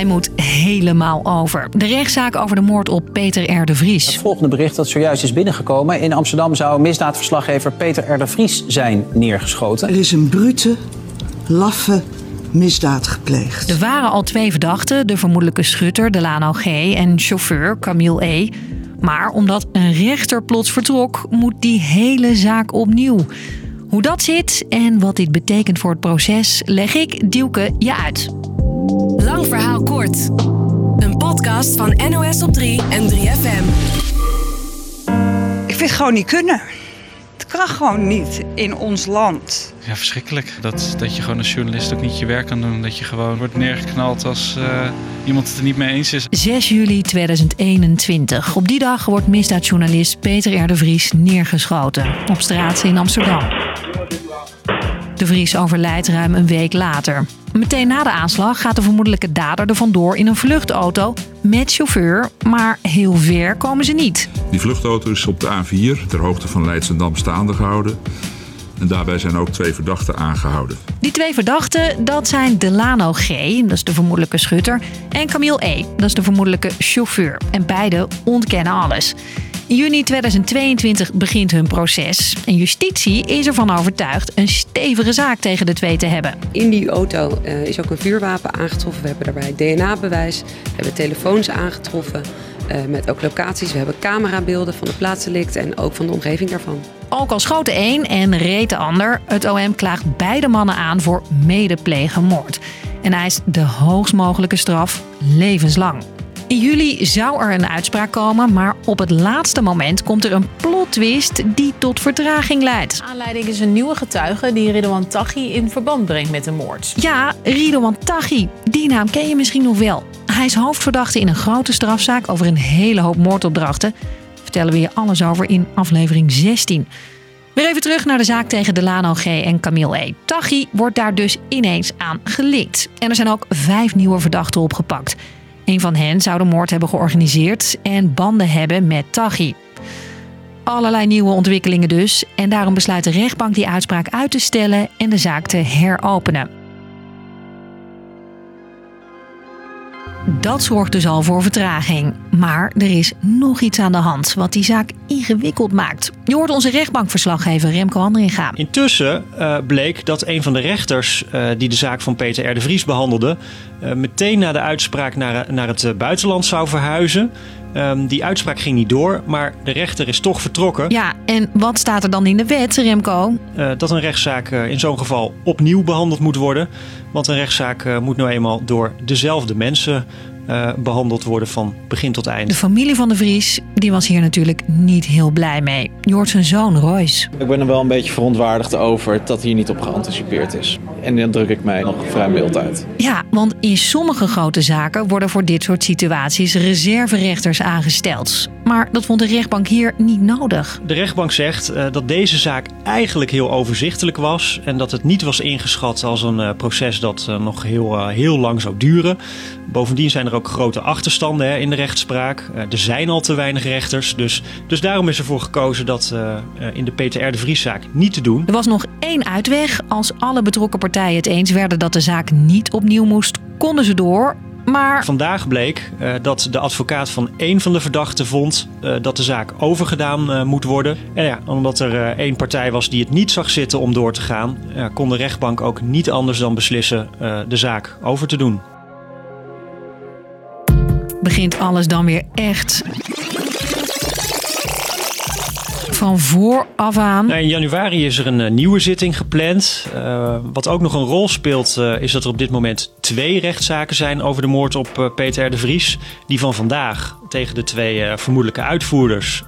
hij moet helemaal over. De rechtszaak over de moord op Peter R. de Vries. Het volgende bericht dat zojuist is binnengekomen. In Amsterdam zou misdaadverslaggever Peter R. de Vries zijn neergeschoten. Er is een brute, laffe misdaad gepleegd. Er waren al twee verdachten, de vermoedelijke schutter Delano G. en chauffeur Camille E. Maar omdat een rechter plots vertrok, moet die hele zaak opnieuw. Hoe dat zit en wat dit betekent voor het proces, leg ik Dielke je uit. Verhaal kort. Een podcast van NOS op 3 en 3FM. Ik vind het gewoon niet kunnen. Het kan gewoon niet in ons land. Ja, verschrikkelijk. Dat, dat je gewoon als journalist ook niet je werk kan doen. Dat je gewoon wordt neergeknald als uh, iemand het er niet mee eens is. 6 juli 2021. Op die dag wordt misdaadjournalist Peter R. de Vries neergeschoten. Op straat in Amsterdam. De Vries overlijdt ruim een week later. Meteen na de aanslag gaat de vermoedelijke dader er vandoor in een vluchtauto met chauffeur, maar heel ver komen ze niet. Die vluchtauto is op de A4 ter hoogte van Leidsendam staande gehouden. En daarbij zijn ook twee verdachten aangehouden. Die twee verdachten, dat zijn Delano G, dat is de vermoedelijke schutter, en Camille E, dat is de vermoedelijke chauffeur. En beide ontkennen alles. Juni 2022 begint hun proces. En justitie is ervan overtuigd een stevige zaak tegen de twee te hebben. In die auto uh, is ook een vuurwapen aangetroffen. We hebben daarbij DNA-bewijs. We hebben telefoons aangetroffen. Uh, met ook locaties. We hebben camerabeelden van de plaatsdelict en ook van de omgeving daarvan. Ook al schoot de een en reed de ander, het OM klaagt beide mannen aan voor medeplegen moord. En eist de hoogst mogelijke straf levenslang. In juli zou er een uitspraak komen, maar op het laatste moment komt er een plot twist die tot vertraging leidt. Aanleiding is een nieuwe getuige die Ridouan Taghi in verband brengt met de moord. Ja, Ridouan Taghi. Die naam ken je misschien nog wel. Hij is hoofdverdachte in een grote strafzaak over een hele hoop moordopdrachten. vertellen we je alles over in aflevering 16. Weer even terug naar de zaak tegen Delano G. en Camille E. Taghi wordt daar dus ineens aan gelikt. En er zijn ook vijf nieuwe verdachten opgepakt. Een van hen zou de moord hebben georganiseerd en banden hebben met Taghi. Allerlei nieuwe ontwikkelingen dus. En daarom besluit de rechtbank die uitspraak uit te stellen en de zaak te heropenen. Dat zorgt dus al voor vertraging. Maar er is nog iets aan de hand wat die zaak ingewikkeld maakt. Je hoort onze rechtbankverslaggever Remco Andringa. Intussen uh, bleek dat een van de rechters uh, die de zaak van Peter R. de Vries behandelde... Uh, meteen na de uitspraak naar, naar het buitenland zou verhuizen. Um, die uitspraak ging niet door, maar de rechter is toch vertrokken. Ja, en wat staat er dan in de wet, Remco? dat een rechtszaak in zo'n geval opnieuw behandeld moet worden. Want een rechtszaak moet nou eenmaal door dezelfde mensen uh, behandeld worden van begin tot eind. De familie van de Vries die was hier natuurlijk niet heel blij mee. Je hoort zijn zoon Royce. Ik ben er wel een beetje verontwaardigd over dat hier niet op geanticipeerd is. En dan druk ik mij nog vrij mild uit. Ja, want in sommige grote zaken worden voor dit soort situaties reserverechters aangesteld. Maar dat vond de rechtbank hier niet nodig. De rechtbank zegt uh, dat deze zaak eigenlijk heel overzichtelijk was en dat het niet was ingeschat als een uh, proces dat uh, nog heel, heel lang zou duren. Bovendien zijn er ook grote achterstanden hè, in de rechtspraak. er zijn al te weinig rechters, dus, dus daarom is ervoor gekozen dat in de PTR de Vrieszaak niet te doen. Er was nog één uitweg. Als alle betrokken partijen het eens werden dat de zaak niet opnieuw moest, konden ze door. Maar... Vandaag bleek uh, dat de advocaat van één van de verdachten vond uh, dat de zaak overgedaan uh, moet worden. En ja, omdat er één partij was die het niet zag zitten om door te gaan, kon de rechtbank ook niet anders dan beslissen de zaak over te doen. Begint alles dan weer echt van vooraf aan. Nou, in januari is er een uh, nieuwe zitting gepland. Uh, wat ook nog een rol speelt, uh, is dat er op dit moment twee rechtszaken zijn over de moord op Peter R. de Vries. Die van vandaag tegen de twee vermoedelijke uitvoerders.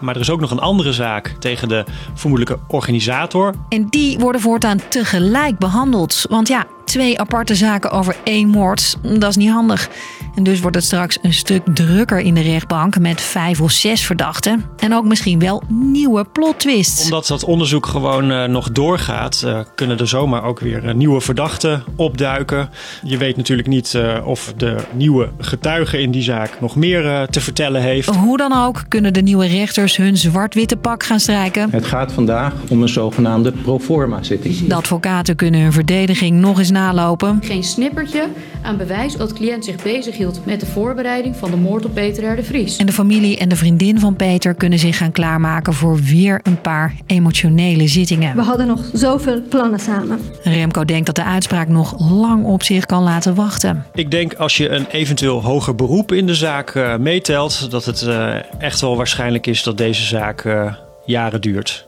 maar er is ook nog een andere zaak tegen de vermoedelijke organisator. En die worden voortaan tegelijk behandeld. Want ja, twee aparte zaken over één moord, dat is niet handig. En dus wordt het straks een stuk drukker in de rechtbank met vijf of zes verdachten. En ook misschien wel nieuwe plot twists. Omdat dat onderzoek gewoon uh, nog doorgaat, uh, kunnen er zomaar ook weer uh, nieuwe verdachten opduiken. Je weet natuurlijk niet of de nieuwe getuige in die zaak nog meer te vertellen heeft. Hoe dan ook kunnen de nieuwe rechters hun zwart-witte pak gaan strijken. Het gaat vandaag om een zogenaamde proforma-zitting. De advocaten kunnen hun verdediging nog eens nalopen. Geen snippertje aan bewijs dat de cliënt zich bezighield met de voorbereiding van de moord op Peter R. de Vries. En de familie en de vriendin van Peter kunnen zich gaan klaarmaken voor weer een paar emotionele zittingen. We hadden nog zoveel plannen samen. Remco denkt dat de uitspraak nog lang op zich kan laten wachten. Ik denk als je een eventueel hoger beroep in de zaak uh, meetelt, dat het uh, echt wel waarschijnlijk is dat deze zaak uh, jaren duurt.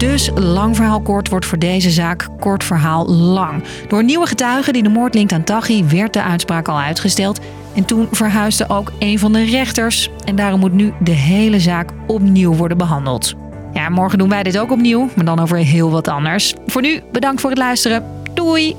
Dus lang verhaal kort wordt voor deze zaak kort verhaal lang. Door nieuwe getuigen die de moord linkt aan Taghi werd de uitspraak al uitgesteld. En toen verhuisde ook een van de rechters. En daarom moet nu de hele zaak opnieuw worden behandeld. Ja, morgen doen wij dit ook opnieuw, maar dan over heel wat anders. Voor nu, bedankt voor het luisteren. Doei!